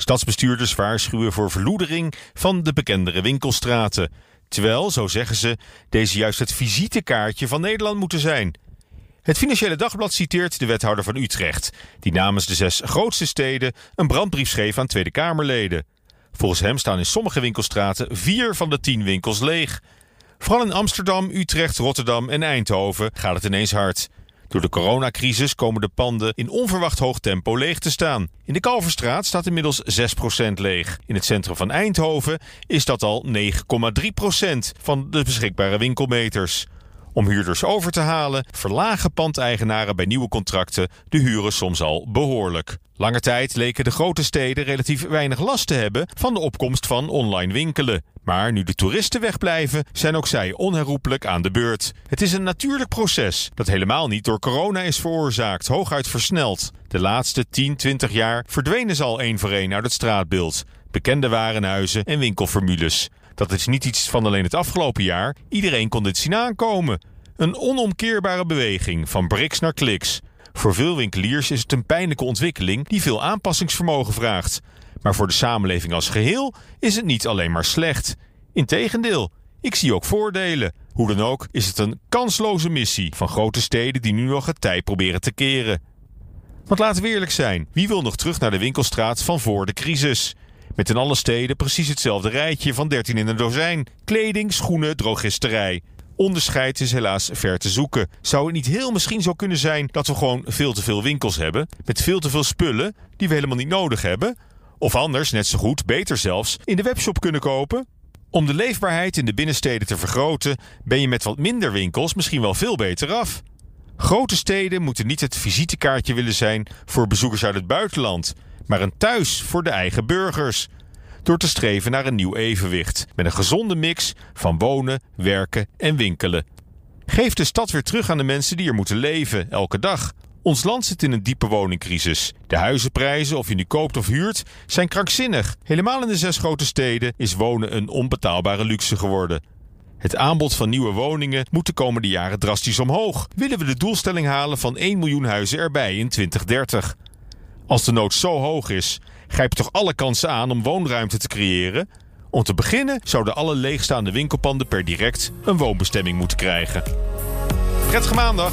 Stadsbestuurders waarschuwen voor verloedering van de bekendere winkelstraten. Terwijl, zo zeggen ze, deze juist het visitekaartje van Nederland moeten zijn. Het Financiële Dagblad citeert de wethouder van Utrecht, die namens de zes grootste steden een brandbrief schreef aan Tweede Kamerleden. Volgens hem staan in sommige winkelstraten vier van de tien winkels leeg. Vooral in Amsterdam, Utrecht, Rotterdam en Eindhoven gaat het ineens hard. Door de coronacrisis komen de panden in onverwacht hoog tempo leeg te staan. In de Kalverstraat staat inmiddels 6% leeg. In het centrum van Eindhoven is dat al 9,3% van de beschikbare winkelmeters. Om huurders over te halen, verlagen pandeigenaren bij nieuwe contracten de huren soms al behoorlijk. Lange tijd leken de grote steden relatief weinig last te hebben van de opkomst van online winkelen. Maar nu de toeristen wegblijven, zijn ook zij onherroepelijk aan de beurt. Het is een natuurlijk proces dat helemaal niet door corona is veroorzaakt, hooguit versneld. De laatste 10, 20 jaar verdwenen ze al één voor één uit het straatbeeld. Bekende warenhuizen en winkelformules. Dat is niet iets van alleen het afgelopen jaar. Iedereen kon dit zien aankomen. Een onomkeerbare beweging van briks naar kliks. Voor veel winkeliers is het een pijnlijke ontwikkeling die veel aanpassingsvermogen vraagt. Maar voor de samenleving als geheel is het niet alleen maar slecht. Integendeel, ik zie ook voordelen. Hoe dan ook is het een kansloze missie van grote steden die nu nog het tij proberen te keren. Want laten we eerlijk zijn, wie wil nog terug naar de winkelstraat van voor de crisis? Met in alle steden precies hetzelfde rijtje van 13 in een dozijn. Kleding, schoenen, drogisterij. Onderscheid is helaas ver te zoeken. Zou het niet heel misschien zo kunnen zijn dat we gewoon veel te veel winkels hebben, met veel te veel spullen die we helemaal niet nodig hebben? Of anders, net zo goed, beter zelfs, in de webshop kunnen kopen? Om de leefbaarheid in de binnensteden te vergroten, ben je met wat minder winkels misschien wel veel beter af. Grote steden moeten niet het visitekaartje willen zijn voor bezoekers uit het buitenland, maar een thuis voor de eigen burgers. Door te streven naar een nieuw evenwicht met een gezonde mix van wonen, werken en winkelen. Geef de stad weer terug aan de mensen die er moeten leven, elke dag. Ons land zit in een diepe woningcrisis. De huizenprijzen, of je nu koopt of huurt, zijn krankzinnig. Helemaal in de zes grote steden is wonen een onbetaalbare luxe geworden. Het aanbod van nieuwe woningen moet de komende jaren drastisch omhoog. Willen we de doelstelling halen van 1 miljoen huizen erbij in 2030? Als de nood zo hoog is, grijp je toch alle kansen aan om woonruimte te creëren? Om te beginnen zouden alle leegstaande winkelpanden per direct een woonbestemming moeten krijgen. Prettige maandag!